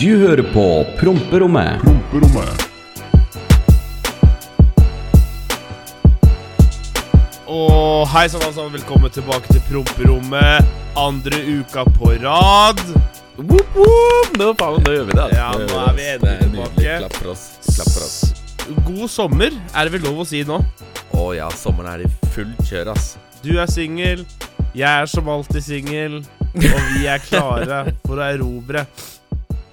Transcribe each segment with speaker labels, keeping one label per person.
Speaker 1: Du hører på Promperommet.
Speaker 2: Promperommet.
Speaker 3: Og hei sann, alle sammen. Velkommen tilbake til promperommet. Andre uka på rad.
Speaker 4: Woop, woop. Nå, faen, nå gjør vi det. altså.
Speaker 3: Ja,
Speaker 4: Nå
Speaker 3: er
Speaker 4: det.
Speaker 3: vi endelig
Speaker 4: Det er nydelig.
Speaker 3: tilbake.
Speaker 4: Klapp for oss. Klapp for oss.
Speaker 3: God sommer, er det vel lov å si nå.
Speaker 4: Å ja, sommeren er i fullt kjør, ass.
Speaker 3: Du er singel, jeg er som alltid singel, og vi er klare for å erobre.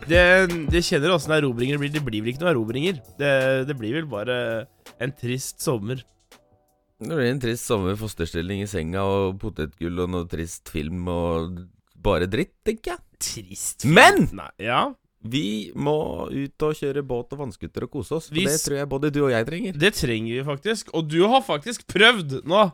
Speaker 3: Det, det kjenner åssen erobringer blir. Det blir vel ikke noen erobringer. Det, det blir vel bare en trist sommer.
Speaker 4: Det blir en trist sommer, fosterstilling i senga og potetgull og noe trist film og bare dritt, tenker jeg.
Speaker 3: Trist film?
Speaker 4: Men!
Speaker 3: Nei, ja,
Speaker 4: Vi må ut og kjøre båt og vannskuter og kose oss. For
Speaker 3: Hvis,
Speaker 4: det tror jeg både du og jeg trenger.
Speaker 3: det trenger vi faktisk. Og du har faktisk prøvd nå.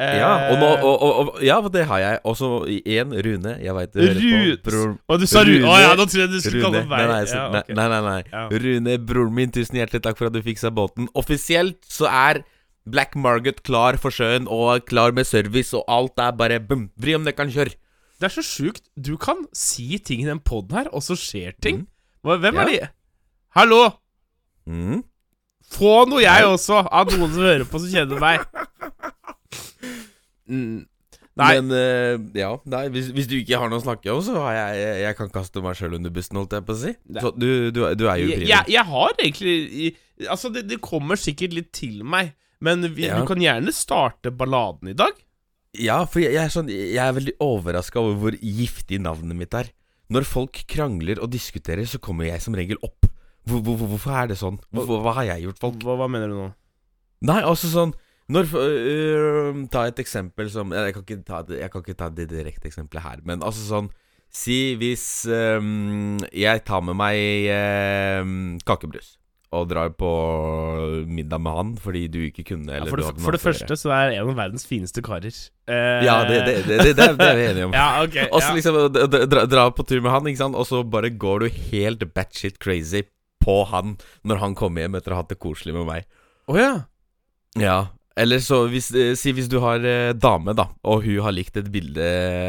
Speaker 3: Eh,
Speaker 4: Ja, og, nå, og, og, og, ja, det har jeg. Også én Rune. Jeg veit du hører på. Bror,
Speaker 3: Og du sa Rune. Å ja, nå tror jeg du skulle
Speaker 4: Rune.
Speaker 3: kalle meg
Speaker 4: Nei, nei, så,
Speaker 3: ja, okay.
Speaker 4: nei, nei, nei.
Speaker 3: Ja.
Speaker 4: Rune, broren min, tusen hjertelig takk for at du fiksa båten. Offisielt så er Black Margot klar for sjøen og klar med service, og alt er bare bum, vri om nøkkelen, kjør.
Speaker 3: Det er så sjukt. Du kan si ting i den poden her, og så skjer ting. Mm. Hvem er de? Hallo!
Speaker 4: Mm.
Speaker 3: Få noe, jeg også, av noen som hører på, som kjenner meg. Mm. Nei,
Speaker 4: Men uh, ja, nei, hvis, hvis du ikke har noe å snakke om, så har jeg Jeg, jeg kan kaste meg sjøl under bussen, holdt jeg på å si.
Speaker 3: Nei.
Speaker 4: Så du, du, du er jo
Speaker 3: jeg, jeg, jeg har egentlig Altså, det, det kommer sikkert litt til meg, men vi,
Speaker 4: Ja.
Speaker 3: du kan gjerne starte balladen i dag.
Speaker 4: Ja, for jeg, er sånn, jeg er veldig overraska over hvor giftig navnet mitt er. Når folk krangler og diskuterer, så kommer jeg som regel opp. Hvor, hvor, hvorfor er det sånn? Hvorfor, hva har jeg gjort, folk?
Speaker 3: Hva, hva mener du nå?
Speaker 4: Nei, altså sånn Når uh, Ta et eksempel som Jeg kan ikke ta jeg kan ikke ta det direkte eksempelet her, men altså sånn Si hvis um, jeg tar med meg um, kakebrus og drar på middag med han fordi du ikke kunne
Speaker 3: Ja, for, det, for det første så er jeg en av verdens fineste karer. Eh,
Speaker 4: Ja, det, det, det, det, er- vi enige om.
Speaker 3: Ja, okay,
Speaker 4: Og så
Speaker 3: ja.
Speaker 4: liksom dra, dra, dra på tur med han, ikke sant? og så bare går du helt batshit crazy på han når han kommer hjem etter å ha hatt det koselig med meg.
Speaker 3: Oh, ja.
Speaker 4: Ja, eller så hvis, eh, Si hvis du har eh, dame, da, og hun har likt et bilde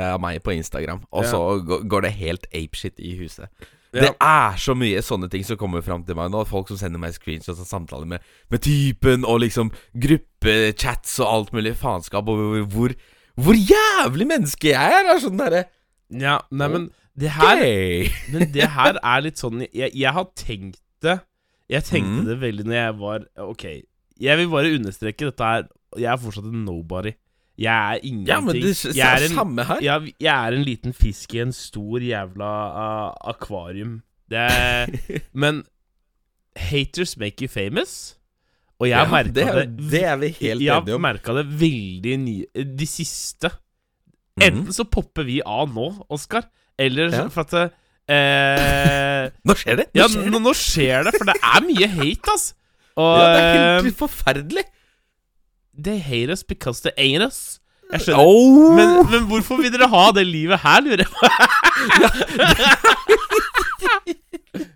Speaker 4: av meg på Instagram, og så går- går det helt apeshit i huset.
Speaker 3: Ja.
Speaker 4: Det er så mye sånne ting som kommer fram til meg nå. Folk som sender meg screenshots og samtaler med, med typen, og liksom gruppechats og alt mulig faenskap. over hvor, hvor jævlig menneske jeg er! er sånn derre
Speaker 3: Ja, nei, men det her
Speaker 4: okay.
Speaker 3: Men det her er litt sånn Jeg, jeg har tenkt det Jeg tenkte
Speaker 4: mm.
Speaker 3: det veldig når jeg var Ok, jeg vil bare understreke dette her Jeg er fortsatt en nobody Jeg er ingenting
Speaker 4: Ja, men det s-
Speaker 3: jeg, er en,
Speaker 4: samme her.
Speaker 3: jeg, jeg er en liten fisk i en stor jævla uh, akvarium Det er Men Haters make you famous Og jeg har
Speaker 4: Ja,
Speaker 3: merket
Speaker 4: det,
Speaker 3: det,
Speaker 4: er- er vi helt
Speaker 3: Jeg
Speaker 4: enige
Speaker 3: har
Speaker 4: om.
Speaker 3: merket det veldig nye De siste
Speaker 4: Mhm.
Speaker 3: Enten så popper vi av nå, Oskar Eller
Speaker 4: Ja.
Speaker 3: for at eh,
Speaker 4: Nå skjer det! Nå
Speaker 3: Ja,
Speaker 4: skjer det.
Speaker 3: nå, nå skjer det, for det er mye hate, ass. Og
Speaker 4: Ja, det er helt forferdelig.
Speaker 3: They hate us because they ain't us. Jeg skjønner.
Speaker 4: Oh.
Speaker 3: Men, men hvorfor vil dere ha det livet her, lurer jeg på?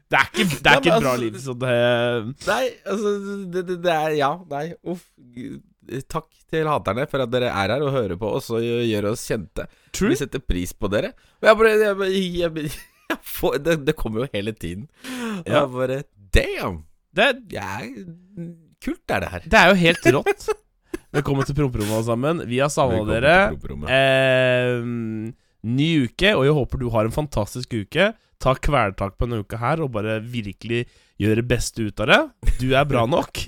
Speaker 3: Det er ikke, det er
Speaker 4: Ja,
Speaker 3: ikke
Speaker 4: men
Speaker 3: et bra
Speaker 4: altså-
Speaker 3: liv. Så det
Speaker 4: Nei, altså det, det, er Ja, nei, uff. Takk til haterne for at dere er her og hører på oss og gjør oss kjente.
Speaker 3: True.
Speaker 4: Vi setter pris på dere. Og jeg bare, jeg, bare- jeg, jeg får, det, det kommer jo hele tiden. Og jeg bare Damn!
Speaker 3: Det,
Speaker 4: ja, kult er det her.
Speaker 3: det er jo helt rått. Velkommen til promperommet, alle sammen. Vi har savna dere. Eh, ny uke, og jeg håper du har en fantastisk uke. Ta kvelertak på denne uka her og bare virkelig gjøre det beste ut av det. Du er bra nok.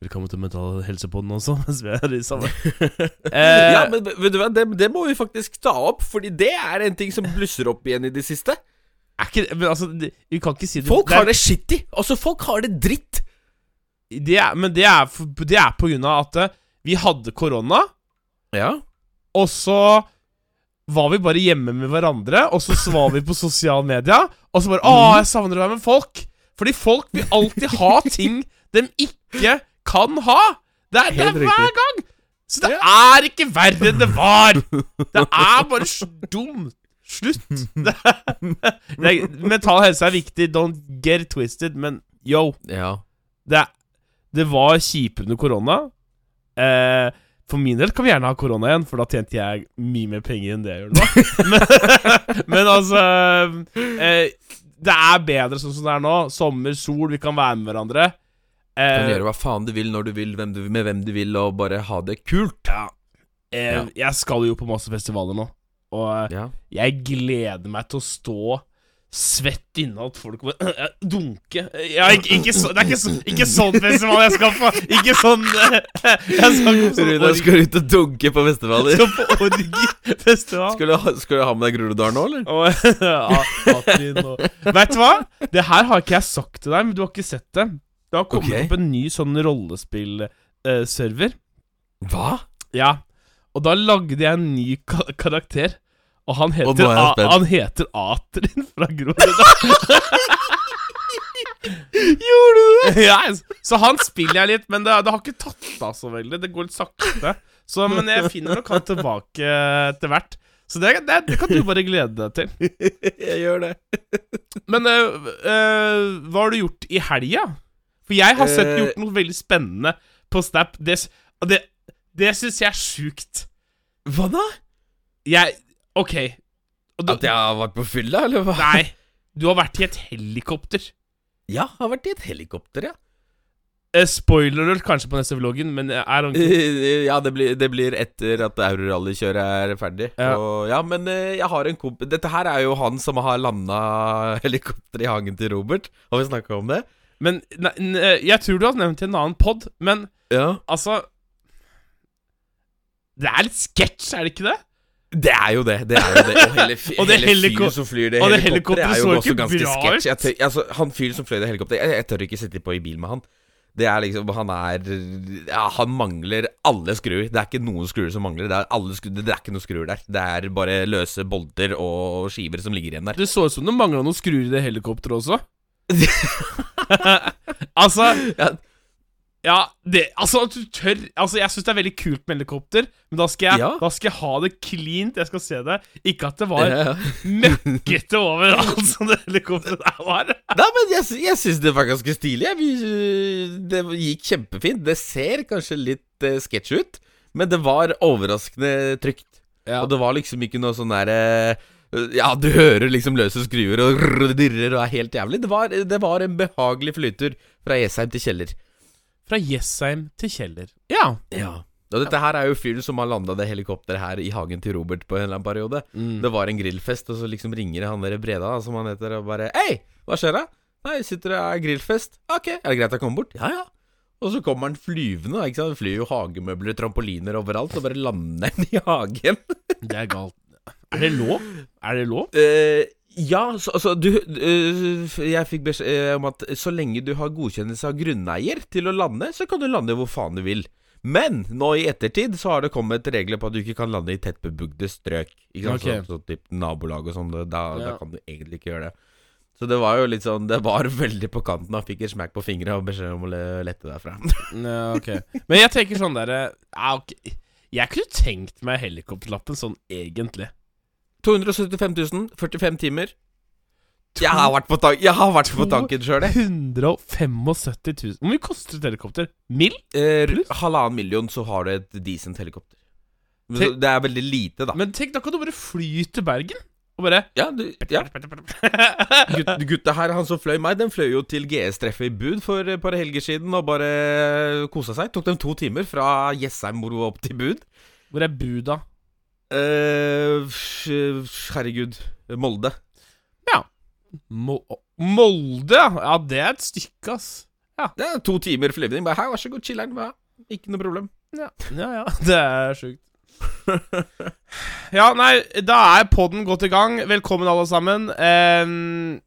Speaker 3: Eh, velkommen til Mental Helsepodden også, mens vi er i samme. Eh,
Speaker 4: ja, men vet du hva, det, det må vi faktisk ta opp, Fordi det er en ting som blusser opp igjen i det siste.
Speaker 3: Ikke, men altså, det, vi kan ikke si det
Speaker 4: Folk
Speaker 3: det er-
Speaker 4: har det shitty. Altså, folk har det dritt.
Speaker 3: det er, Men det er, det er på grunn av at eh, vi hadde korona,
Speaker 4: Ja.
Speaker 3: og så var vi bare hjemme med hverandre, og så var vi på sosiale medier, og så bare Å, jeg savner å være med folk. Fordi folk vil alltid ha ting de ikke kan ha. Det er, det er hver gang. Så det er ikke verre enn det var. Det er bare så dumt. Slutt. Det, mental helse er viktig. Don't get twisted. Men yo,
Speaker 4: Ja.
Speaker 3: det, det var kjipere under korona. Eh, for min del kan vi gjerne ha korona igjen, for da tjente jeg mye mer penger enn det jeg gjør nå. men, men altså eh, det er bedre sånn som det er nå. Sommer, sol, vi kan være med hverandre.
Speaker 4: Du kan
Speaker 3: Eh,
Speaker 4: gjøre hva faen du vil, når du vil, hvem du, med hvem du vil, og bare ha det kult.
Speaker 3: ja. eh,
Speaker 4: Ja.
Speaker 3: Jeg skal jo på masse festivaler nå, og eh,
Speaker 4: Ja.
Speaker 3: jeg gleder meg til å stå svett inne at folk må eh, dunke. Ja, ikke, ikke, så, det er ikke, så, ikke sånn festival jeg skal på. Ikke sånn eh, Jeg skal på sånn orgi-
Speaker 4: skal ut og dunke på festivaler.
Speaker 3: skal på orgifestival.
Speaker 4: Skal skal du ha med deg Groruddalen nå, eller?
Speaker 3: Og ja, Martin og Vet du hva? Det her har ikke jeg sagt til deg, men du har ikke sett det. Det har kommet
Speaker 4: okay.
Speaker 3: opp en ny sånn rollespill-server.
Speaker 4: Hva?
Speaker 3: ja. Og da lagde jeg en ny karakter. Og han heter,
Speaker 4: er spent.
Speaker 3: han heter Atrin fra Groruddalen. Gjorde du det? Ja, så han spiller jeg litt, men det, det har ikke tatt av så veldig. Det går litt sakte. Så, men jeg finner nok han tilbake etter hvert. Så det, det, det kan du bare glede deg til.
Speaker 4: Jeg gjør det.
Speaker 3: Men uh, uh, hva har du gjort i helga? For jeg har sett
Speaker 4: Eh.
Speaker 3: gjort noe veldig spennende på Snap. Det, det, det syns jeg er sjukt.
Speaker 4: Hva da?
Speaker 3: Jeg OK. Du,
Speaker 4: At jeg har vært på fylla, eller hva?
Speaker 3: Nei. Du har vært i et helikopter.
Speaker 4: Ja, jeg har vært i et helikopter, ja.
Speaker 3: Uh, spoiler alert kanskje på neste vloggen, men er
Speaker 4: han uh, Ja, det blir, det blir etter at Eurorally-kjøret er ferdig.
Speaker 3: Ja.
Speaker 4: Og, ja, men uh, jeg har en komp... Dette her er jo han som har landa helikopter i hagen til Robert. Har vi snakka om det?
Speaker 3: Men ne, n- eh, jeg tror du har nevnt i en annen pod, men
Speaker 4: Ja.
Speaker 3: altså Det er litt sketsj, er det ikke det?
Speaker 4: Det er jo det. det er jo det Og hele,
Speaker 3: Og det
Speaker 4: hele fyren som flyr det helikopteret, er
Speaker 3: så
Speaker 4: jo også ganske sketsj. Altså, han fyren som fløy det helikopteret jeg, jeg tør ikke sitte på i bil med han. Det er liksom Han er Ja, han mangler alle skruer. Det er ikke noen skruer som mangler. Det er, alle skruer, det er ikke noen skruer der. Det er bare løse bolter og skiver som ligger igjen der.
Speaker 3: Det så ut som det mangla noen skruer i det helikopteret også. altså
Speaker 4: Ja.
Speaker 3: Ja, det Altså, at du tør Altså, jeg syns det er veldig kult med helikopter, men da skal jeg,
Speaker 4: Ja.
Speaker 3: da skal jeg ha det cleant. Jeg skal se det. Ikke at det var
Speaker 4: Ja.
Speaker 3: møkkete overalt som det helikopteret der var.
Speaker 4: Nei, men jeg, jeg syns det var ganske stilig. Vi- Det gikk kjempefint. Det ser kanskje litt uh, sketsj ut, men det var overraskende trygt. Og det var liksom ikke noe sånn derre Ja, du hører liksom løse skruer og dirrer og er helt jævlig. Det var, det var en behagelig flytur fra Jessheim til Kjeller.
Speaker 3: Fra Jessheim til Kjeller. Ja.
Speaker 4: Ja. Og dette her er jo fyren som har landa det helikopteret her i hagen til Robert på en eller annen periode.
Speaker 3: Mm.
Speaker 4: Det var en grillfest, og så liksom ringer han der Breda, som han heter, og bare Hei, hva skjer da? Nei, sitter det er grillfest. Ok, er det greit jeg kommer bort? Ja, ja. Og så kommer han flyvende, ikke sant. Han flyr jo hagemøbler, trampoliner overalt, og bare lander han i hagen.
Speaker 3: Det er galt. Er det lov? Er det lov?
Speaker 4: Eh, ja, så altså du eh, Jeg fikk beskjed eh, om at så lenge du har godkjennelse av grunneier til å lande, så kan du lande hvor faen du vil. Men nå i ettertid så har det kommet regler på at du ikke kan lande i tettbebygde strøk. Ikke sant?
Speaker 3: Okay.
Speaker 4: Så, så typ nabolag og sånn, da, da kan du egentlig ikke gjøre det. Så det var jo litt sånn Det var veldig på kanten. Han fikk en smekk på fingra og beskjed om å lette derfra.
Speaker 3: Ja, ok. Men jeg tenker sånn derre ja, ok. Jeg kunne tenkt meg helikopterlappen sånn egentlig.
Speaker 4: 275 000, 45 timer. Jeg har vært på, tank jeg har vært på tanken sjøl, jeg.
Speaker 3: 175 000 Hvor mye koster et helikopter? Mill?
Speaker 4: Eh, halvannen million, så har du et decent helikopter. Men
Speaker 3: Tenk-
Speaker 4: Det er veldig lite, da.
Speaker 3: Men tenk, da kan du bare fly til Bergen. Og bare
Speaker 4: ja, du, ja. Gut, gutta her, han som fløy meg, den fløy jo til GS-treffet i Bud for et par helger siden og bare kosa seg. Tok dem to timer fra Jessheim opp til Bud.
Speaker 3: Hvor er Buda?
Speaker 4: Eh, f- herregud. Molde.
Speaker 3: Mo Molde, ja. Ja, det er et stykke, ass. Ja.
Speaker 4: Det er to timer flyvning. Bare her, vær så god, chiller'n. Ja, ikke noe problem.
Speaker 3: Ja, ja. ja. Det er sjukt. ja, nei, da er podden godt i gang. Velkommen, alle sammen. Um,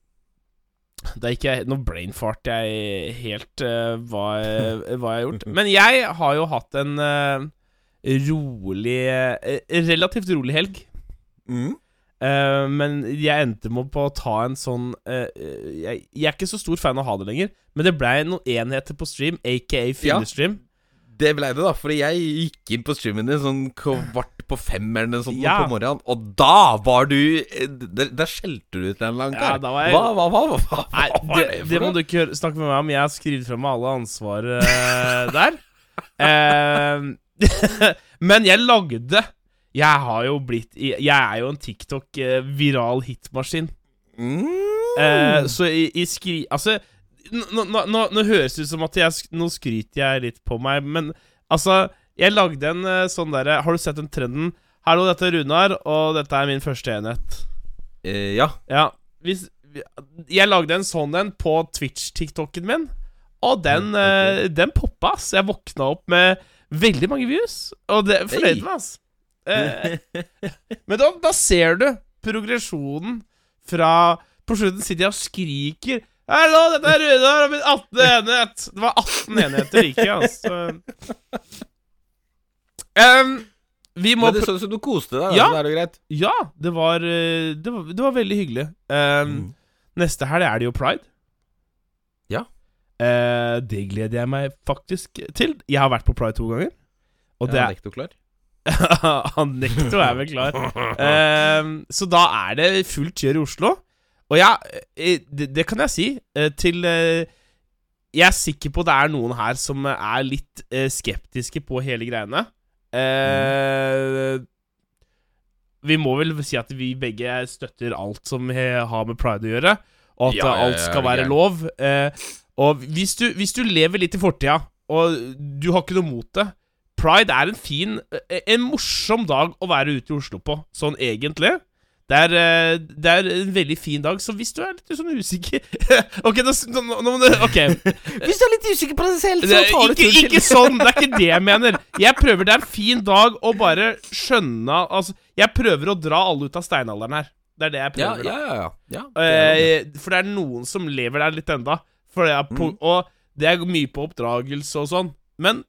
Speaker 3: det er ikke Nå brainfart jeg helt uh, hva, hva jeg har gjort. Men jeg har jo hatt en eh, rolig eh, Relativt rolig helg.
Speaker 4: Mm.
Speaker 3: Uh, men jeg endte med på å ta en sånn uh, jeg, jeg er ikke så stor fan av å ha det lenger, men det blei noen enheter på stream, aka
Speaker 4: Ja. Det ble det, da. Fordi jeg gikk inn på streamen din sånn kvart på fem eller noe sånt
Speaker 3: Ja.
Speaker 4: på morgenen, og da var du Da Der, der skjelte du ut en lang
Speaker 3: Ja,
Speaker 4: kar.
Speaker 3: var jeg-
Speaker 4: Hva, hva, hva, hva, hva,
Speaker 3: Nei, det,
Speaker 4: det
Speaker 3: det må du ikke snakke med meg om. Jeg har skrevet fra meg alle ansvaret der. Eh, men jeg lagde Jeg har jo blitt Jeg er jo en TikTok-viral hitmaskin.
Speaker 4: Mm,
Speaker 3: Eh, så i, i skri... Altså, nå, nå, nå, nå høres det ut som at jeg Nå skryter jeg litt på meg, men altså Jeg lagde en eh, sånn derre Har du sett den trenden? Hallo, dette er Runar, og dette er min første enhet.
Speaker 4: Eh, ja.
Speaker 3: Ja, hvis Jeg lagde en sånn en på Twitch-tiktoken min, og den,
Speaker 4: Mm, okay.
Speaker 3: eh, den poppa, ass. Jeg våkna opp med veldig mange views, og det er jeg fornøyd med, altså. Eh, men da, da ser du progresjonen fra På slutten sitter jeg og skriker Hallo, dette er Runar og min 18. enhet. Det var 18 enheter like, altså. Um, vi må
Speaker 4: Men det så ut som du koste deg.
Speaker 3: Ja.
Speaker 4: Ja. Det er jo greit.
Speaker 3: Ja, det var, eh, det var, det var veldig hyggelig. Um,
Speaker 4: Mm.
Speaker 3: Neste helg er det jo pride.
Speaker 4: Ja.
Speaker 3: Eh, det gleder jeg meg faktisk til. Jeg har vært på pride to ganger. Og det er
Speaker 4: Nekto klar.
Speaker 3: Han er vel klar. Eh, så da er det fullt kjør i Oslo. Og ja, eh, det, det kan jeg si eh, til eh, Jeg er sikker på det er noen her som er litt skeptiske på hele greiene. Eh, Vi må vel si at vi begge støtter alt som har med pride å gjøre, og at
Speaker 4: Ja,
Speaker 3: alt skal være lov. Eh, og hvis du, hvis du lever litt i fortida, og du har ikke noe mot det Pride er en fin eh, En morsom dag å være ute i Oslo på, sånn egentlig. Det er, eh, det er en veldig fin dag, så hvis du er litt sånn usikker Ok, nå, nå, nå må Ok.
Speaker 4: Hvis du er litt usikker på deg selv,
Speaker 3: Det, ikke, ikke sånn, det er ikke det jeg mener. Jeg prøver, Det er en fin dag å bare skjønne Altså, jeg prøver å dra alle ut av steinalderen her. Det er det jeg prøver.
Speaker 4: ja, ja. ja. ja det det.
Speaker 3: Eh, for det er noen som lever der litt enda. For det er på,
Speaker 4: Mm.
Speaker 3: Og det er mye på oppdragelse og sånn. Men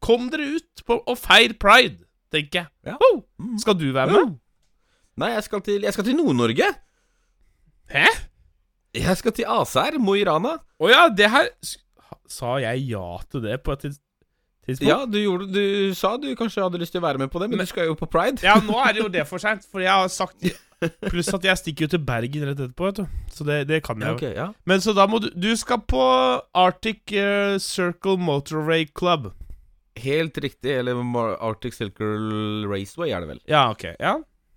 Speaker 3: kom dere ut på, og feir pride, tenker jeg.
Speaker 4: Ja.
Speaker 3: Oh, skal du være
Speaker 4: Ja.
Speaker 3: med?
Speaker 4: Nei, jeg skal til, jeg skal til Nord-Norge.
Speaker 3: Hæ?
Speaker 4: Jeg skal til Asær, Mo i Rana.
Speaker 3: Å ja, det her Sa jeg ja til det på et tids- tidspunkt?
Speaker 4: Ja, du, gjorde, du sa du kanskje hadde lyst til å være med på det, men,
Speaker 3: Men-
Speaker 4: du skal jo på pride.
Speaker 3: Ja, nå er det jo det for seint, for jeg har sagt Pluss at jeg stikker jo til Bergen rett etterpå, vet du. Så det, det kan jeg
Speaker 4: Ja,
Speaker 3: jo.
Speaker 4: ok, ja.
Speaker 3: Men så da må du Du skal på Arctic uh, Circle Motorway Club.
Speaker 4: Helt riktig. Eller Arctic Circle Raceway er det vel.
Speaker 3: Ja, ok. Ja.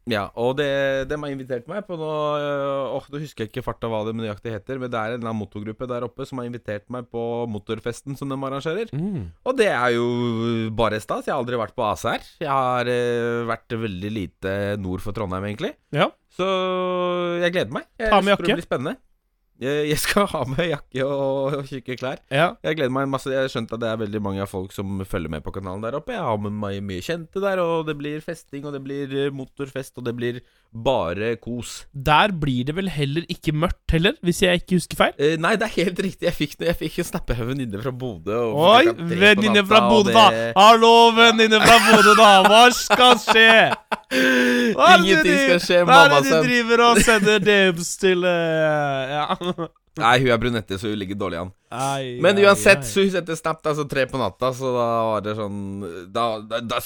Speaker 4: Ja, og det, de har invitert meg på noe øh, Åh, Nå husker jeg ikke farta hva det nøyaktig heter, men det er en eller annen motorgruppe der oppe som har invitert meg på motorfesten som de arrangerer.
Speaker 3: Mm.
Speaker 4: Og det er jo bare stas. Jeg har aldri vært på ACR. Jeg har eh, vært veldig lite nord for Trondheim, egentlig.
Speaker 3: Ja.
Speaker 4: Så jeg gleder meg. Jeg
Speaker 3: Ta med
Speaker 4: tror Det blir spennende. Jeg, skal ha med jakke og, tjukke klær.
Speaker 3: ja.
Speaker 4: Jeg gleder meg masse. Jeg har skjønt at det er veldig mange av folk som følger med på kanalen der oppe. Jeg har med meg mye kjente der, og det blir festing, og det blir eh, motorfest, og det blir bare kos.
Speaker 3: Der blir det vel heller ikke mørkt heller, hvis jeg ikke husker feil?
Speaker 4: Eh, nei, det er helt riktig. Jeg fikk, jeg fikk en snappe venninne fra Bodø.
Speaker 3: Oi, venninne fra Bodø, da! Hallo, venninne fra Bodø, da! Hva skal skje? Hva
Speaker 4: Ingenting skal skje,
Speaker 3: Hva er det du driver og sender DMs til Uh, Ja.
Speaker 4: Nei, hun er brunette, så hun ligger dårlig an.
Speaker 3: Ai,
Speaker 4: Men
Speaker 3: ai,
Speaker 4: uansett,
Speaker 3: ai.
Speaker 4: så hun setter snap altså tre på natta, så da var det sånn Da, da, da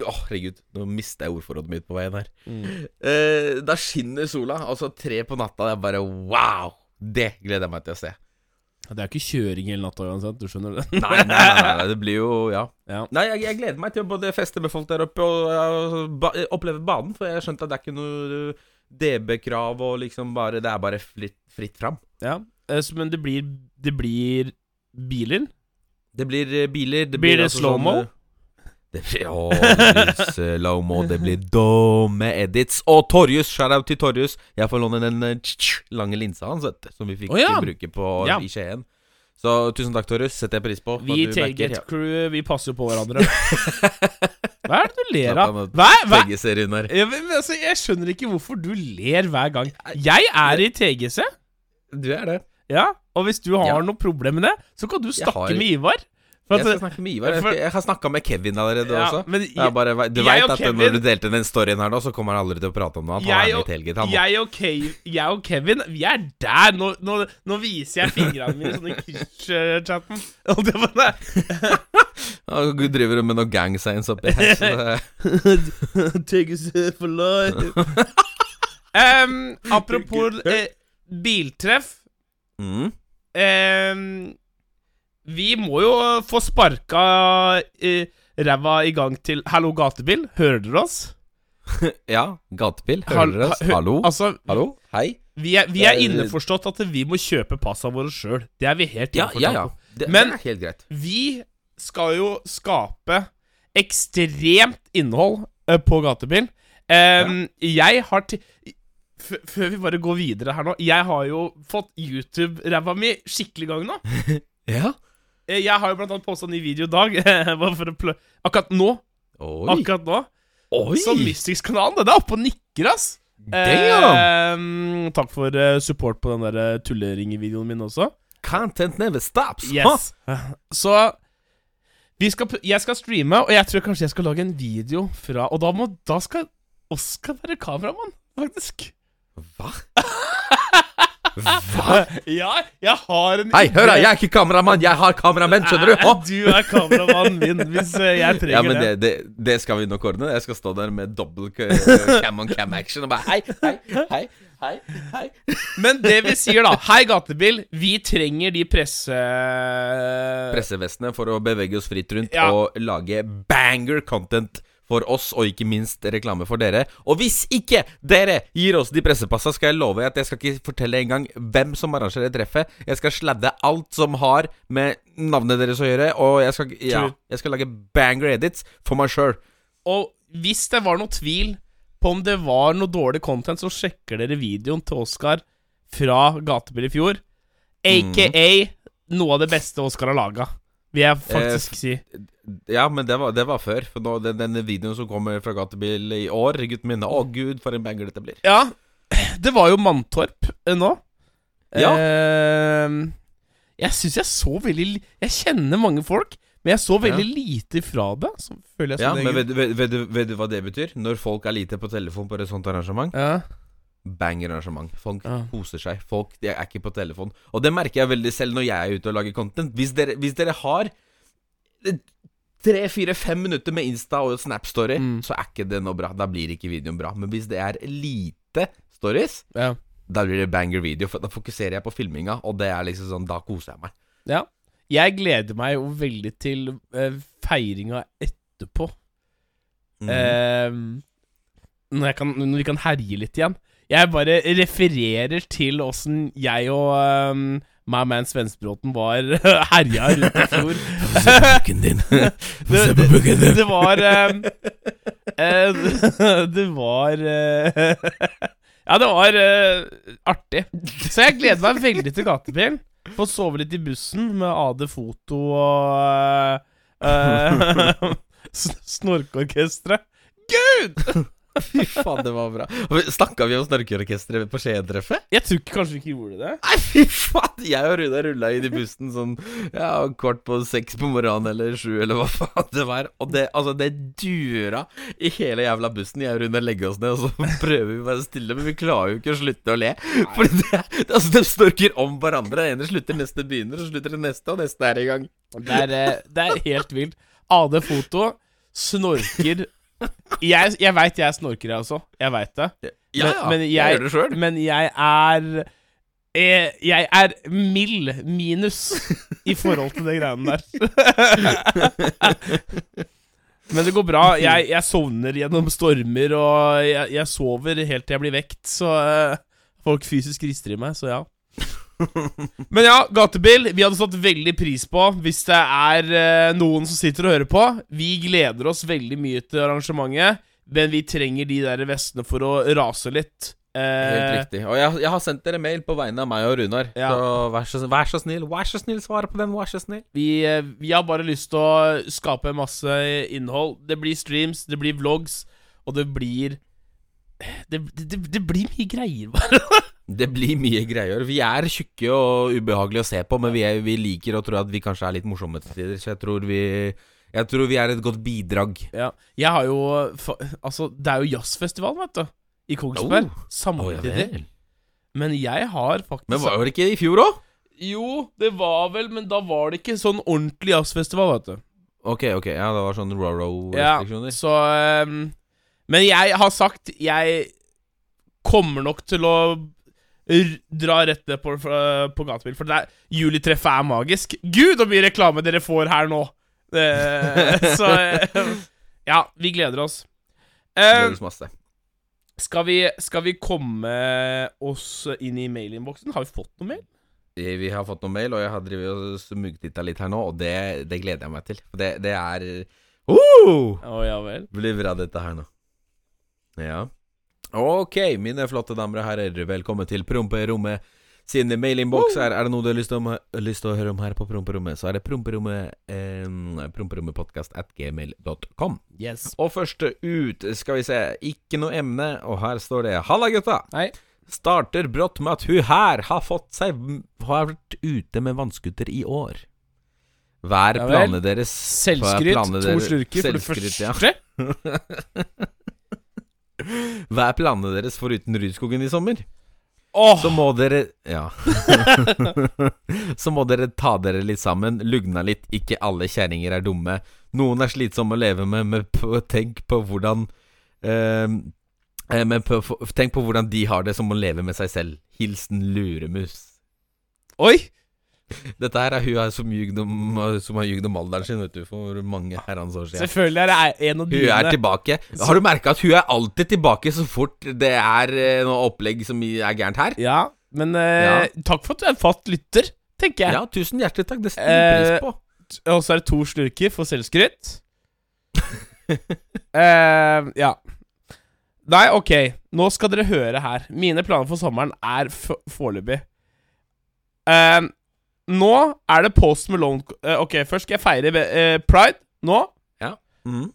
Speaker 4: Åh, herregud, nå mista jeg ordforrådet mitt på veien her.
Speaker 3: Mm.
Speaker 4: Eh, da skinner sola, altså tre på natta. Det er bare wow! Det gleder jeg meg til å se.
Speaker 3: Det er ikke kjøring hele natta uansett, du skjønner det?
Speaker 4: Nei, nei, nei, nei det blir jo Ja.
Speaker 3: Ja.
Speaker 4: Nei, jeg, jeg gleder meg til å både feste med folk der oppe og og ba, oppleve banen, for jeg skjønte at det er ikke noe DB-krav og liksom bare Det er bare fritt, fritt fram.
Speaker 3: Ja, eh, men det blir Det blir biler.
Speaker 4: Det blir eh, biler. Det
Speaker 3: Blir det
Speaker 4: altså
Speaker 3: slow-mo?
Speaker 4: sånn, Det blir, å, det blir slow-mo, det blir dumme edits. Og Torjus, shout-out til Torjus. Jeg får låne den lange linsa hans, vet du, som vi fikk
Speaker 3: Å, ja.
Speaker 4: bruke på
Speaker 3: Ja.
Speaker 4: i Skien. Så tusen takk, Torus. Setter jeg pris på.
Speaker 3: Vi i
Speaker 4: at du.
Speaker 3: Tailgate Crew, vi passer jo på hverandre. Hva er det du ler av? Hva? hva? Men, men, altså, jeg skjønner ikke hvorfor du ler hver gang. Jeg er i TGC,
Speaker 4: Du er det.
Speaker 3: ja, og hvis du har
Speaker 4: Ja.
Speaker 3: noe problem med det, så kan du snakke
Speaker 4: har-
Speaker 3: med Ivar. For
Speaker 4: Jeg skal snakke med Ivar. Jeg, skal, jeg har snakka med Kevin allerede
Speaker 3: ja,
Speaker 4: også.
Speaker 3: men
Speaker 4: Jeg bare, du veit at
Speaker 3: Kevin-
Speaker 4: når du delte den storyen her nå, så kommer han aldri til å prate om noe.
Speaker 3: Jeg og- jeg og, Ke- jeg og Kevin, vi er der. Nå, nå, nå viser jeg fingrene mine i sånn i chatten Og det var
Speaker 4: Gud driver med noe gang signs oppi her. Så det,
Speaker 3: TGC for life. um, apropos eh, biltreff.
Speaker 4: mm.
Speaker 3: Em, vi må jo få sparka uh, ræva i gang til Hallo gatebil. Hører dere oss?
Speaker 4: Ja, gatebil. Hører dere oss? Hallo?
Speaker 3: Altså,
Speaker 4: Hallo? Hei?
Speaker 3: Vi er, vi er innforstått at vi må kjøpe passene våre sjøl. Det er vi helt
Speaker 4: Ja,
Speaker 3: innforstått
Speaker 4: ja, ja.
Speaker 3: ja.
Speaker 4: Det,
Speaker 3: Men-
Speaker 4: det er helt greit.
Speaker 3: Vi skal jo skape ekstremt innhold uh, på Gatebil. Em, Jeg har til Før vi bare går videre her nå Jeg har jo fått YouTube-ræva mi skikkelig gang nå.
Speaker 4: Ja.
Speaker 3: Eh, Jeg har jo blant annet posta ny video i dag. plø Akkurat nå.
Speaker 4: Oi.
Speaker 3: Akkurat nå.
Speaker 4: Oi.
Speaker 3: Så Mystics-kanalen, den er oppe og nikker, ass. Eh, takk for eh, support på den der eh, tulleringevideoen min også.
Speaker 4: Content never stops.
Speaker 3: Yes. Så vi skal, jeg skal streame, og jeg tror kanskje jeg skal lage en video fra Og da, må, da skal Oskar være kameramann, faktisk.
Speaker 4: Hva?
Speaker 3: Ja, jeg har en
Speaker 4: Hei, hør da, jeg er ikke kameramann, jeg har kameramenn, skjønner du?
Speaker 3: Eh, Du er kameramannen min hvis eh, jeg trenger
Speaker 4: Ja, men
Speaker 3: det.
Speaker 4: det, det, det skal vi nok ordne. Jeg skal stå der med dobbel cam on cam action og bare hei, hei, hei, hei, hei.
Speaker 3: Men det vi sier, da Hei, Gatebil. Vi trenger de presse...
Speaker 4: Pressevestene for å bevege oss fritt rundt
Speaker 3: Ja.
Speaker 4: og lage banger content for oss, og ikke minst reklame for dere. Og hvis ikke dere gir oss de pressepassa, skal jeg love at jeg skal ikke fortelle engang hvem som arrangerer treffet. Jeg skal sladde alt som har med navnet deres å gjøre, og jeg skal, ja, jeg skal lage banger edits for meg sjøl.
Speaker 3: Og hvis det var noe tvil på om det var noe dårlig content, så sjekker dere videoen til Oskar fra Gatebil i fjor. Aka noe av det beste Oskar har laga, vil jeg faktisk si.
Speaker 4: Ja, men det var, det var før. For nå, den, denne videoen som kommer fra Gatebil i år, gutten min Å, gud, for en banger dette blir.
Speaker 3: Ja, det var jo Mantorp eh, nå.
Speaker 4: Ja.
Speaker 3: Eh, jeg syns jeg så veldig Jeg kjenner mange folk, men jeg så veldig lite fra det.
Speaker 4: Ja, men vet, vet, vet, vet du hva det betyr? Når folk er lite på telefon på et sånt arrangement?
Speaker 3: ja.
Speaker 4: Banger-arrangement. Folk
Speaker 3: Ja.
Speaker 4: koser seg. Folk de er ikke på telefon. Og det merker jeg veldig selv når jeg er ute og lager content. Hvis dere, hvis dere har eh, tre, fire, fem minutter med Insta og Snap-story,
Speaker 3: Mm.
Speaker 4: så er ikke det noe bra. Da blir ikke videoen bra. Men hvis det er lite stories,
Speaker 3: ja.
Speaker 4: da blir det banger-video. For da fokuserer jeg på filminga, og det er liksom sånn Da koser jeg meg.
Speaker 3: Ja. Jeg gleder meg jo veldig til uh, feiringa etterpå.
Speaker 4: Mm.
Speaker 3: Uh, når, kan, når vi kan herje litt igjen. Jeg bare refererer til åssen jeg og um, my man Svensbråten var herja rundt i fjor.
Speaker 4: Få se Bukken din.
Speaker 3: Få se på bukken din. det var um, uh, Det var uh, Ja, det var uh, artig. Så jeg gleder meg veldig til gatebil. Få sove litt i bussen med AD Foto og uh, Snorkeorkesteret. Gud!
Speaker 4: Fy faen, det var bra. Snakka vi om Snorkeorkesteret på Skien-treffet?
Speaker 3: Jeg tror ikke kanskje vi ikke gjorde det.
Speaker 4: Nei, fy faen! Jeg og Runa rulla inn i bussen sånn ja, kvart på seks på morgenen eller sju, eller hva faen det var. Og det, altså, det dura i hele jævla bussen. Jeg og Runa legger oss ned, og så prøver vi å være stille, men vi klarer jo ikke å slutte å le. For det, det, altså, de snorker om hverandre. Den ene slutter, neste begynner, så slutter det neste, og neste er i gang.
Speaker 3: Det er, eh, det er helt vilt. AD Foto snorker Jeg, jeg veit jeg snorker, jeg også. Jeg veit det. Men-
Speaker 4: ja.
Speaker 3: men
Speaker 4: jeg,
Speaker 3: jeg-
Speaker 4: gjør det sjøl.
Speaker 3: Men jeg er jeg, Jeg er mild minus i forhold til de greiene der. Men det går bra. Jeg, jeg sovner gjennom stormer, og jeg, jeg sover helt til jeg blir vekt. Så eh, folk fysisk rister i meg, så ja. Men ja, gatebil. Vi hadde satt veldig pris på hvis det er eh, noen som sitter og hører på. Vi gleder oss veldig mye til arrangementet, men vi trenger de der vestene for å rase litt.
Speaker 4: Helt
Speaker 3: Eh,
Speaker 4: riktig. Og jeg, jeg har sendt dere mail på vegne av meg og Runar.
Speaker 3: Ja.
Speaker 4: Så vær så, vær så snill, vær så snill, svare på den, vær så snill.
Speaker 3: vi, eh, vi har bare lyst til å skape masse innhold. Det blir streams, det blir vlogs, og det blir Det, det, det blir mye greier, bare.
Speaker 4: Det blir mye greier. Vi er tjukke og ubehagelige å se på, men vi, er, vi liker å tro at vi kanskje er litt morsomme til tider, så jeg tror vi Jeg tror vi er et godt bidrag.
Speaker 3: Ja. Jeg har jo Altså, det er jo jazzfestival, vet du. I Kongsberg.
Speaker 4: Oh.
Speaker 3: Samtidig. Men jeg har faktisk
Speaker 4: Men var det ikke i fjor òg?
Speaker 3: Jo, det var vel, men da var det ikke sånn ordentlig jazzfestival, vet du.
Speaker 4: Ok, ok, ja, det var sånn
Speaker 3: Ja,
Speaker 4: Roro-restriksjoner.
Speaker 3: så ehm, Men jeg har sagt Jeg kommer nok til å dra rett ned på, på gatebil, for det er, julitreffet er magisk. Gud, så mye reklame dere får her nå! Eh, så eh, Ja, vi gleder oss. Eh,
Speaker 4: Gleder oss masse.
Speaker 3: Skal vi, skal vi komme oss inn i mailinnboksen? Har vi fått noe mail?
Speaker 4: Eh, Vi har fått noen mail, og jeg har drevet og smugtitta litt her nå, og det, det gleder jeg meg til. Det, det er uh!
Speaker 3: oh, ja vel.
Speaker 4: Blir bra, dette her nå. Ja. Ok, mine flotte damer og herrer, velkommen til Promperommet sin mailinnboks. Er, er det noe du har lyst til, å, lyst til å høre om her på Promperommet, så er det promperommet eh, promperommetpodkast at gmail.com.
Speaker 3: Yes.
Speaker 4: Og først ut, skal vi se, ikke noe emne, og her står det Halla, gutta!
Speaker 3: Hei.
Speaker 4: Starter brått med at hun her har fått seg Har vært ute med vannskuter i år. Hver
Speaker 3: Ja
Speaker 4: planene deres? Er
Speaker 3: Selvskryt.
Speaker 4: planene
Speaker 3: To slurker, for det
Speaker 4: første. ja. Hva er planene deres foruten Rudskogen i sommer?
Speaker 3: Åh,
Speaker 4: Så må dere Ja. så må dere ta dere litt sammen, lugna litt. Ikke alle kjerringer er dumme. Noen er slitsomme å leve med, men på, tenk på hvordan eh, eh, Men på, tenk på hvordan de har det som å leve med seg selv. Hilsen luremus.
Speaker 3: Oi!
Speaker 4: Dette her er hun som om, som har ljugd om alderen sin, vet du, for mange herrens år siden.
Speaker 3: Selvfølgelig er det en av
Speaker 4: Hun er tilbake. Har du merka at hun er alltid tilbake så fort det er eh, noe opplegg som er gærent her?
Speaker 3: Ja, men eh, takk for at du er fast lytter, tenker jeg.
Speaker 4: Ja, tusen hjertelig takk. Det setter vi pris
Speaker 3: Eh,
Speaker 4: på.
Speaker 3: Og så er det to slurker for selvskryt. uh, ja. Nei, ok. Nå skal dere høre her. Mine planer for sommeren er foreløpig. Eh, nå er det Post Malone eh, Ok, først skal jeg feire eh, Pride. Nå.
Speaker 4: Mhm.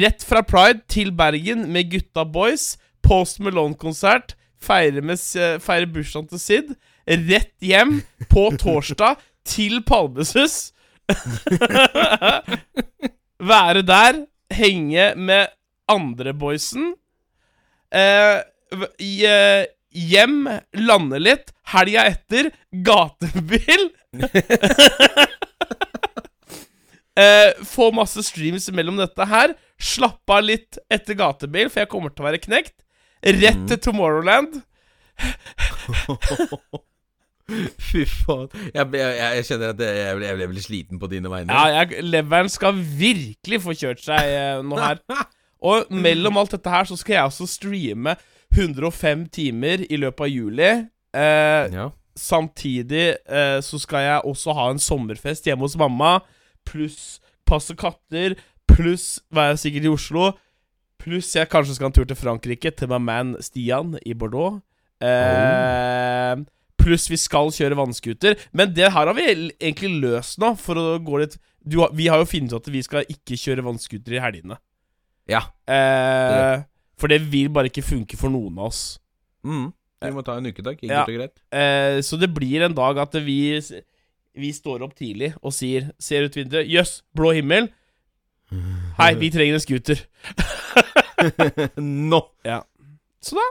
Speaker 3: Rett fra Pride til Bergen med gutta boys. Post Malone-konsert. Feire, eh, feire bursdagen til Sid. Rett hjem på torsdag til Palmesus. Være der. Henge med andre boysen. Eh, i, eh, hjem, lande litt. Helga etter, gatebil. Eh, få masse streams mellom dette her. Slappe av litt etter gatebil, for jeg kommer til å være knekt. Rett til Tomorrowland.
Speaker 4: Fy faen. Jeg, jeg, jeg kjenner at jeg, jeg, ble, ble sliten på dine vegne.
Speaker 3: Ja, leveren skal virkelig få kjørt seg eh, nå her. Og mellom alt dette her så skal jeg også streame 105 timer i løpet av juli. Eh,
Speaker 4: Ja.
Speaker 3: Samtidig eh, så skal jeg også ha en sommerfest hjemme hos mamma, pluss passe katter, pluss være sikkert i Oslo, pluss jeg kanskje skal ha en tur til Frankrike, til my man Stian i Bordeaux. Eh, Pluss vi skal kjøre vannskuter. Men det her har vi egentlig løst nå, for å gå litt du, Vi har jo funnet ut at vi skal ikke kjøre vannskuter i helgene.
Speaker 4: ja.
Speaker 3: Eh, for det vil bare ikke funke for noen av oss.
Speaker 4: Mm. Vi må ta en ukedag.
Speaker 3: Ja. Eh, så det blir en dag at vi Vi står opp tidlig og sier Ser ut vinduet Jøss, blå himmel Hei, vi trenger en scooter
Speaker 4: Nå!
Speaker 3: Så da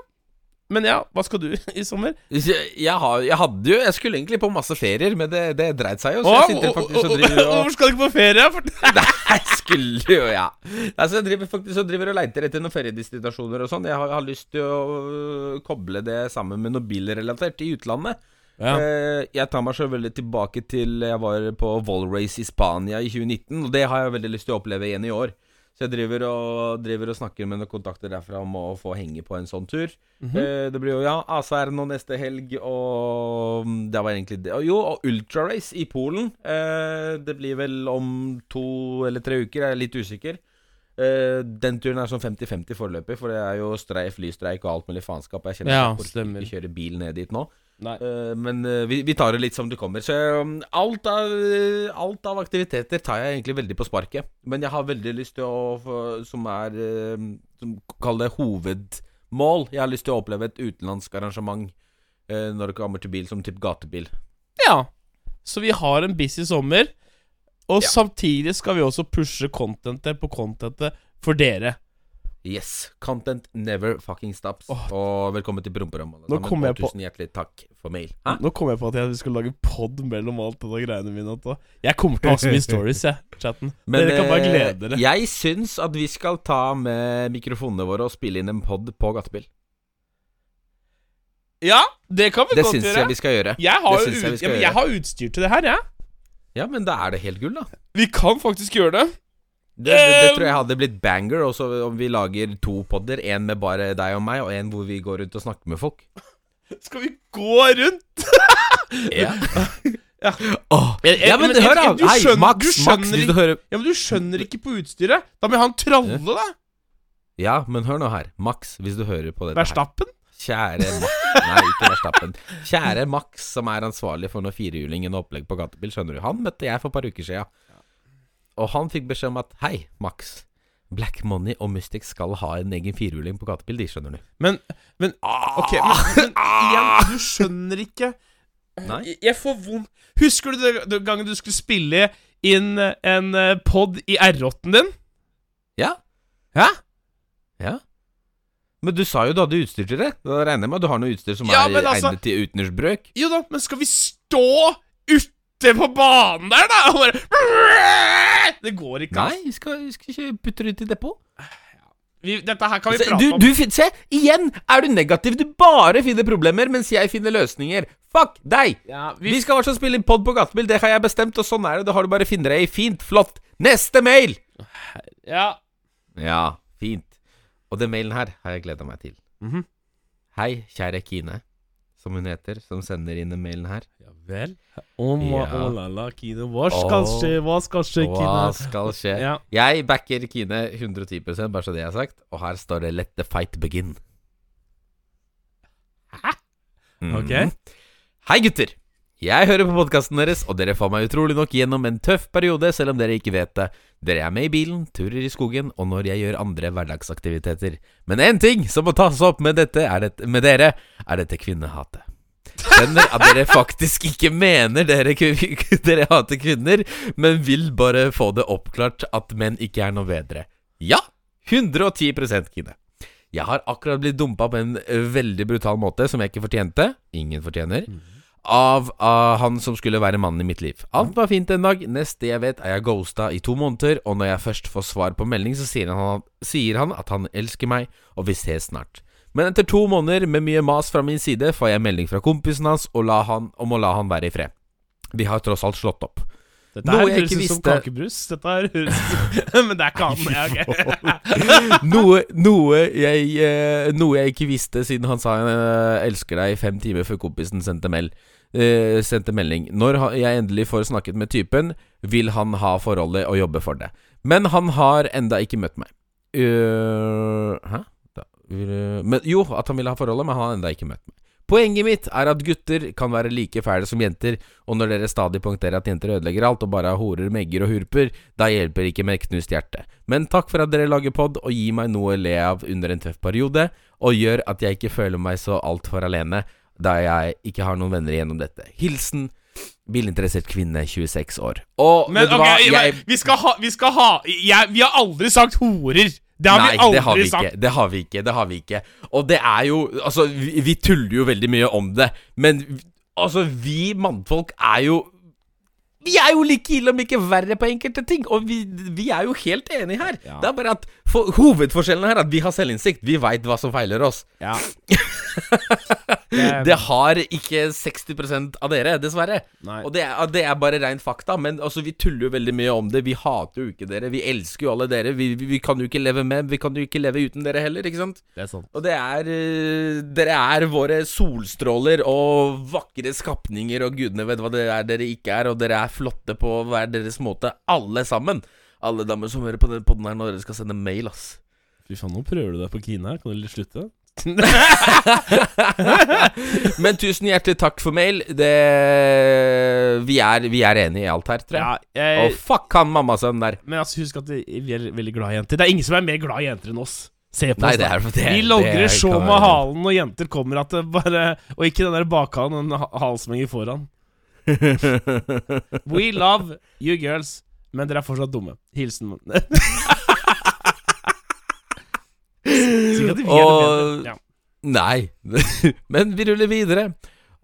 Speaker 3: Men ja, hva skal du i sommer?
Speaker 4: Jeg, jeg, har, jeg hadde jo Jeg skulle egentlig på masse ferier, men det, det dreit seg jo. Så jeg sitter faktisk og driver og
Speaker 3: Hvorfor skal du ikke på ferie?
Speaker 4: Nei, skulle jo, ja. Altså, jeg driver faktisk og driver og leiter etter noen feriedestinasjoner og sånn. Jeg har, har lyst til å øh, koble det sammen med noe bilrelatert i utlandet.
Speaker 3: ja.
Speaker 4: Eh, jeg tar meg så veldig tilbake til jeg var på Volrace i Spania i 2019, og det har jeg veldig lyst til å oppleve igjen i år. Så jeg driver og, driver og snakker med noen kontakter derfra om å få henge på en sånn tur.
Speaker 3: Mhm.
Speaker 4: eh, det blir jo ja, er nå neste helg, og mm, det var egentlig det. Og Jo, og ultrarace i Polen. Eh, det blir vel om to eller tre uker, jeg er litt usikker. Eh, den turen er sånn 50-50 foreløpig, for det er jo streif, flystreik og alt mulig faenskap. Jeg kjenner
Speaker 3: Ja,
Speaker 4: at jeg orker
Speaker 3: stemmer.
Speaker 4: ikke kjøre bil ned dit nå. Eh, men uh, vi, vi tar det litt som det kommer. Så um, alt, av, alt av aktiviteter tar jeg egentlig veldig på sparket. Men jeg har veldig lyst til å Som er Som Kall det hovedmål. Jeg har lyst til å oppleve et utenlandsk arrangement når det kommer til bil, som typ gatebil.
Speaker 3: Ja. Så vi har en busy sommer. Og
Speaker 4: Ja.
Speaker 3: samtidig skal vi også pushe contentet på contentet for dere.
Speaker 4: Yes. Content never fucking stops.
Speaker 3: Oh.
Speaker 4: Og velkommen til Promperommet.
Speaker 3: på-
Speaker 4: Tusen hjertelig takk for mail. Hæ?
Speaker 3: Nå kom jeg på at jeg skulle lage pod mellom alt det greiene mine. Jeg kommer til å ha så mye stories, jeg, chatten. dere kan bare
Speaker 4: eh,
Speaker 3: glede dere.
Speaker 4: Jeg syns at vi skal ta med mikrofonene våre og spille inn en pod på gatebil.
Speaker 3: Ja, det kan vi
Speaker 4: Det
Speaker 3: godt
Speaker 4: syns
Speaker 3: gjøre.
Speaker 4: jeg vi skal gjøre.
Speaker 3: Jeg har,
Speaker 4: det
Speaker 3: jo
Speaker 4: jeg vi skal
Speaker 3: ja, men jeg har utstyr til det her, jeg.
Speaker 4: Ja, men da er det helt gull, da.
Speaker 3: Vi kan faktisk gjøre det.
Speaker 4: Det, det, det tror jeg hadde blitt banger, også om vi lager to podder. En med bare deg og meg, og en hvor vi går rundt og snakker med folk.
Speaker 3: Skal vi gå rundt?
Speaker 4: Ja,
Speaker 3: Ja.
Speaker 4: Oh.
Speaker 3: Jeg- jeg-
Speaker 4: ja men
Speaker 3: men
Speaker 4: hør, da!
Speaker 3: du
Speaker 4: Hei, Max,
Speaker 3: du
Speaker 4: Max,
Speaker 3: skjønner ikke-
Speaker 4: du
Speaker 3: Ja, men du skjønner ikke på utstyret. Da må jeg ha en tralle, da.
Speaker 4: Ja, men hør nå her. Max, hvis du hører på dette.
Speaker 3: Verstappen.
Speaker 4: Kjære Max Nei, ikke Verstappen. Kjære Max, som er ansvarlig for noe firehjulingen og opplegg på gatebil, skjønner du. Han møtte jeg for et par uker siden. Og han fikk beskjed om at hei, Max. Black Money og Mystic skal ha en egen firehjuling på gatebil, de, skjønner du.
Speaker 3: Men, men Ok, men, men igjen, du skjønner ikke
Speaker 4: Nei.
Speaker 3: Jeg- Jeg får vondt Husker du den gangen du skulle spille inn en eh, pod i R8-en din?
Speaker 4: Ja.
Speaker 3: Hæ?
Speaker 4: Ja. Men du sa jo du hadde utstyr til det. Da regner jeg med at du har noe utstyr som
Speaker 3: Ja,
Speaker 4: er
Speaker 3: altså-
Speaker 4: egnet til utendørsbrøk?
Speaker 3: Jo da, men skal vi stå ute på banen der, da? Og bare Det går ikke,
Speaker 4: Nei, vi skal, vi skal ikke putte det ut i depot.
Speaker 3: Vi, dette her kan vi prate
Speaker 4: du,
Speaker 3: om.
Speaker 4: du, se, igjen er du negativ. Du bare finner problemer, mens jeg finner løsninger. Fuck deg!
Speaker 3: ja,
Speaker 4: Vi
Speaker 3: vi,
Speaker 4: skal altså spille inn pod på gatebil, det har jeg bestemt, og sånn er det. Da har du bare funnet deg i. Fint, flott. Neste mail!
Speaker 3: ja.
Speaker 4: Ja, fint. Og den mailen her har jeg gleda meg til.
Speaker 3: Mhm.
Speaker 4: Hei, kjære Kine, som hun heter, som sender inn den mailen her.
Speaker 3: ja vel. Å ma-
Speaker 4: Ja.
Speaker 3: oh, la la, Kine. Hva skal
Speaker 4: oh,
Speaker 3: skje? Hva skal skje,
Speaker 4: Hva
Speaker 3: Kine?
Speaker 4: skal skje?
Speaker 3: Ja.
Speaker 4: Jeg backer Kine 110 bare så det er sagt. Og her står det 'Let the fight begin'.
Speaker 3: Hæ?
Speaker 4: Mm.
Speaker 3: Ok.
Speaker 4: Hei, gutter. Jeg hører på podkasten deres, og dere får meg utrolig nok gjennom en tøff periode, selv om dere ikke vet det. Dere er med i bilen, turer i skogen, og når jeg gjør andre hverdagsaktiviteter. Men én ting som må tas opp med, dette er det, med dere, er dette kvinnehatet. Skjønner at dere faktisk ikke mener dere, dere hater kvinner, men vil bare få det oppklart at menn ikke er noe bedre. Ja, 110% Kine. Jeg har akkurat blitt dumpa på en veldig brutal måte som jeg ikke fortjente. Ingen fortjener. Av, av han som skulle være mannen i mitt liv. Alt var fint en dag. Neste jeg vet, er jeg ghosta i to måneder, og når jeg først får svar på melding, så sier han, sier han at han elsker meg, og vi ses snart. Men etter to måneder med mye mas fra min side, får jeg melding fra kompisen hans la han, om å la han være i fred. Vi har tross alt slått opp.
Speaker 3: Dette
Speaker 4: Noe jeg ikke visste.
Speaker 3: Dette er Men det er ikke han. Ja, ok.
Speaker 4: noe, noe, jeg, eh, noe jeg ikke visste siden han sa 'jeg 'elsker deg' fem timer før kompisen sendte, mel, uh, sendte melding. Når jeg endelig får snakket med typen, vil han ha forholdet og jobbe for det. Men han har enda ikke møtt meg. Uh, hæ? Da, vil, men, jo, at han vil ha forholdet, men han har enda ikke møtt meg. Poenget mitt er at gutter kan være like fæle som jenter, og når dere stadig poengterer at jenter ødelegger alt og bare horer, megger og hurper, da hjelper ikke med knust hjerte. Men takk for at dere lager pod og gir meg noe å le av under en tøff periode, og gjør at jeg ikke føler meg så altfor alene, da jeg ikke har noen venner gjennom dette. Hilsen bilinteressert kvinne, 26 år. Og
Speaker 3: Men
Speaker 4: vet du
Speaker 3: ok,
Speaker 4: hva? Jeg,
Speaker 3: vi skal ha, vi skal ha jeg, Vi har aldri sagt horer. Det har
Speaker 4: Nei,
Speaker 3: vi aldri
Speaker 4: det har vi
Speaker 3: sagt.
Speaker 4: ikke. Det har vi ikke. Det har vi ikke. Og det er jo Altså, vi, vi tuller jo veldig mye om det, men altså, vi mannfolk er jo Vi er jo like ille, om ikke verre, på enkelte ting. Og vi, vi er jo helt enige her.
Speaker 3: Ja.
Speaker 4: Det er bare at for, Hovedforskjellen her er at vi har selvinnsikt. Vi veit hva som feiler oss.
Speaker 3: Ja.
Speaker 4: Det har ikke 60% av dere, dessverre.
Speaker 3: Nei.
Speaker 4: Og det er, det er bare rein fakta. Men altså, vi tuller jo veldig mye om det. Vi hater jo ikke dere. Vi elsker jo alle dere. Vi, vi, vi kan jo ikke leve med, vi kan jo ikke leve uten dere heller, ikke sant?
Speaker 3: Det er sant.
Speaker 4: Og det er uh, Dere er våre solstråler og vakre skapninger, og gudene vet hva det er dere ikke er, og dere er flotte på hver deres måte, alle sammen. Alle damer som hører på den podden her når dere skal sende mail, ass.
Speaker 3: Fy faen, nå prøver du deg på Kine her. Kan du litt slutte?
Speaker 4: Men tusen hjertelig takk for mail. Det Vi er, vi er enige i alt her, tror jeg.
Speaker 3: Ja, jeg,
Speaker 4: Og fuck han mammasønnen der.
Speaker 3: men altså, husk at vi er veldig glad i jenter. Det er ingen som er mer glad i jenter enn oss. Se på
Speaker 4: Nei,
Speaker 3: oss,
Speaker 4: er det,
Speaker 3: Vi logrer så med halen når jenter kommer at det bare Og ikke den der bakhalen, den halsmengen foran. We love you girls, men dere er fortsatt dumme. Hilsen
Speaker 4: Og-.
Speaker 3: Ja.
Speaker 4: Nei, men vi ruller videre.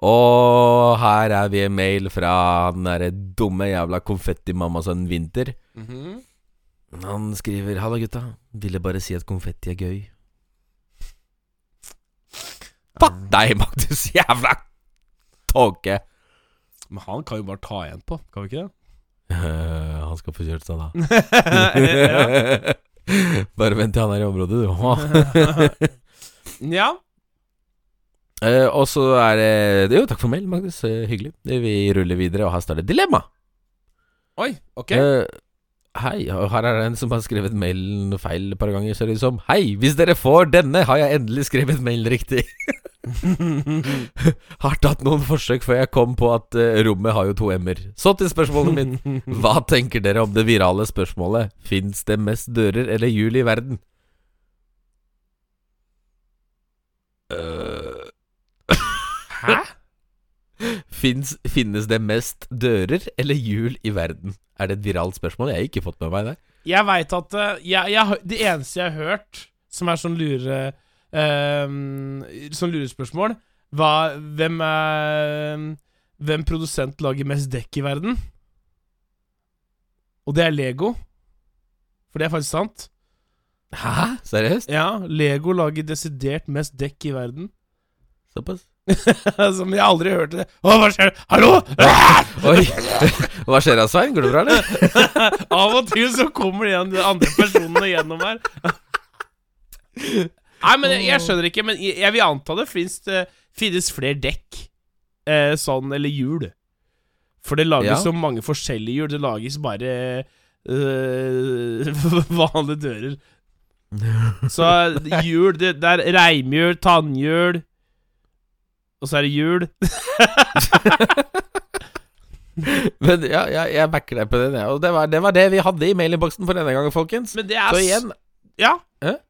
Speaker 4: Og her er vi en mail fra den derre dumme jævla konfettimammasønnen Vinter.
Speaker 3: -hmm.
Speaker 4: Han skriver 'Halla, gutta. Ville bare si at konfetti er gøy'. Fuck deg, Magnus. Jævla tåke.
Speaker 3: Men han kan jo bare ta igjen på, kan vi ikke det?
Speaker 4: Eh, han skal få kjørt seg, da. Bare vent til han er i området, du.
Speaker 3: ja.
Speaker 4: Uh, og så er det Jo, takk for mail, Magnus. Uh, hyggelig. Vi ruller videre, og her står det dilemma.
Speaker 3: Oi, ok.
Speaker 4: Hei, og her er det en som har skrevet mailen feil et par ganger, ser det ut som. Hei, hvis dere får denne, har jeg endelig skrevet mailen riktig. har tatt noen forsøk før jeg kom på at uh, rommet har jo to m-er. Så til spørsmålet mitt. Hva tenker dere om det virale spørsmålet? Fins det mest dører eller hjul i verden? Øh,
Speaker 3: Hæ?
Speaker 4: Fins, finnes det mest dører eller hjul i verden? Er det et viralt spørsmål? Jeg har ikke fått med meg det.
Speaker 3: Jeg veit at eh, jeg, jeg, Det eneste jeg har hørt som er sånn lure ehm, Sånn lurespørsmål, Hva, hvem er Hvem produsent lager mest dekk i verden? Og det er Lego. For det er faktisk sant.
Speaker 4: Hæ? Seriøst?
Speaker 3: Ja, Lego lager desidert mest dekk i verden.
Speaker 4: Såpass?
Speaker 3: Som jeg aldri hørte det. Å, hva skjer? Hallo!
Speaker 4: Oi! Hva skjer da, Svein? Går det bra, eller?
Speaker 3: Av og til så kommer de andre personene gjennom her. Nei, men jeg, jeg skjønner ikke. Men jeg, vil anta det finnes, det finnes flere dekk. Eh, sånn, eller hjul. For det lages
Speaker 4: Ja.
Speaker 3: så mange forskjellige hjul. Det lages bare øh, vanlige dører. Så hjul Det, det er reimhjul, tannhjul Og så er det hjul.
Speaker 4: Men ja, ja, jeg backer deg på det. ja. Og det var, det var det vi hadde i mailinnboksen for denne gangen, folkens.
Speaker 3: Men det er
Speaker 4: Så igjen,
Speaker 3: Ja.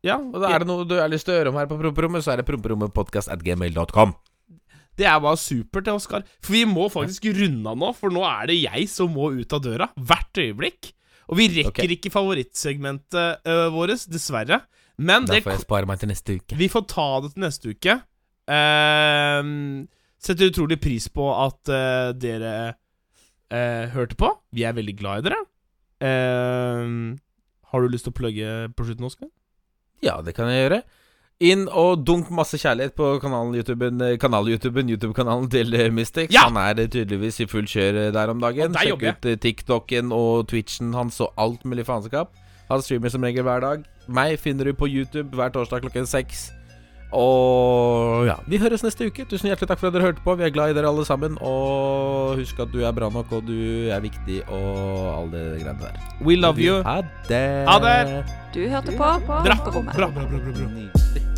Speaker 3: Ja.
Speaker 4: og da er det noe du har lyst til å gjøre om her på promperommet, så er det promperommetpodkastatgmail.com.
Speaker 3: Det er bare supert, Oskar. For vi må faktisk runde av nå, for nå er det jeg som må ut av døra. Hvert øyeblikk. Og vi rekker
Speaker 4: okay.
Speaker 3: ikke favorittsegmentet uh, vårt, dessverre. Men
Speaker 4: Da
Speaker 3: det,
Speaker 4: får jeg spare meg til neste uke.
Speaker 3: vi får ta det til neste uke. Uh, setter utrolig pris på at uh, dere eh, hørte på. Vi er veldig glad i dere. Ehm, har du lyst til å plugge på slutten, Oskar?
Speaker 4: Ja, det kan jeg gjøre. Inn og dunk masse kjærlighet på kanalen YouTuben eh, Kanal-YouTuben, YouTube-kanalen til Mystic.
Speaker 3: Ja!
Speaker 4: Han er eh, tydeligvis i full kjør eh, der om dagen. Sjekk ut eh, TikToken og Twitchen hans og alt mulig faenskap. Han streamer som regel hver dag. Meg finner du på YouTube hver torsdag klokken seks. Og ja, vi høres neste uke. Tusen hjertelig takk for at dere hørte på. Vi er glad i dere alle sammen. Og husk at du er bra nok, og du er viktig, og alle de greiene der.
Speaker 3: We love you.
Speaker 4: Ha det.
Speaker 3: Ha det.
Speaker 2: Du hørte på
Speaker 3: Bra,
Speaker 2: Promperommet.
Speaker 3: bra, bra, bra, bra, bra.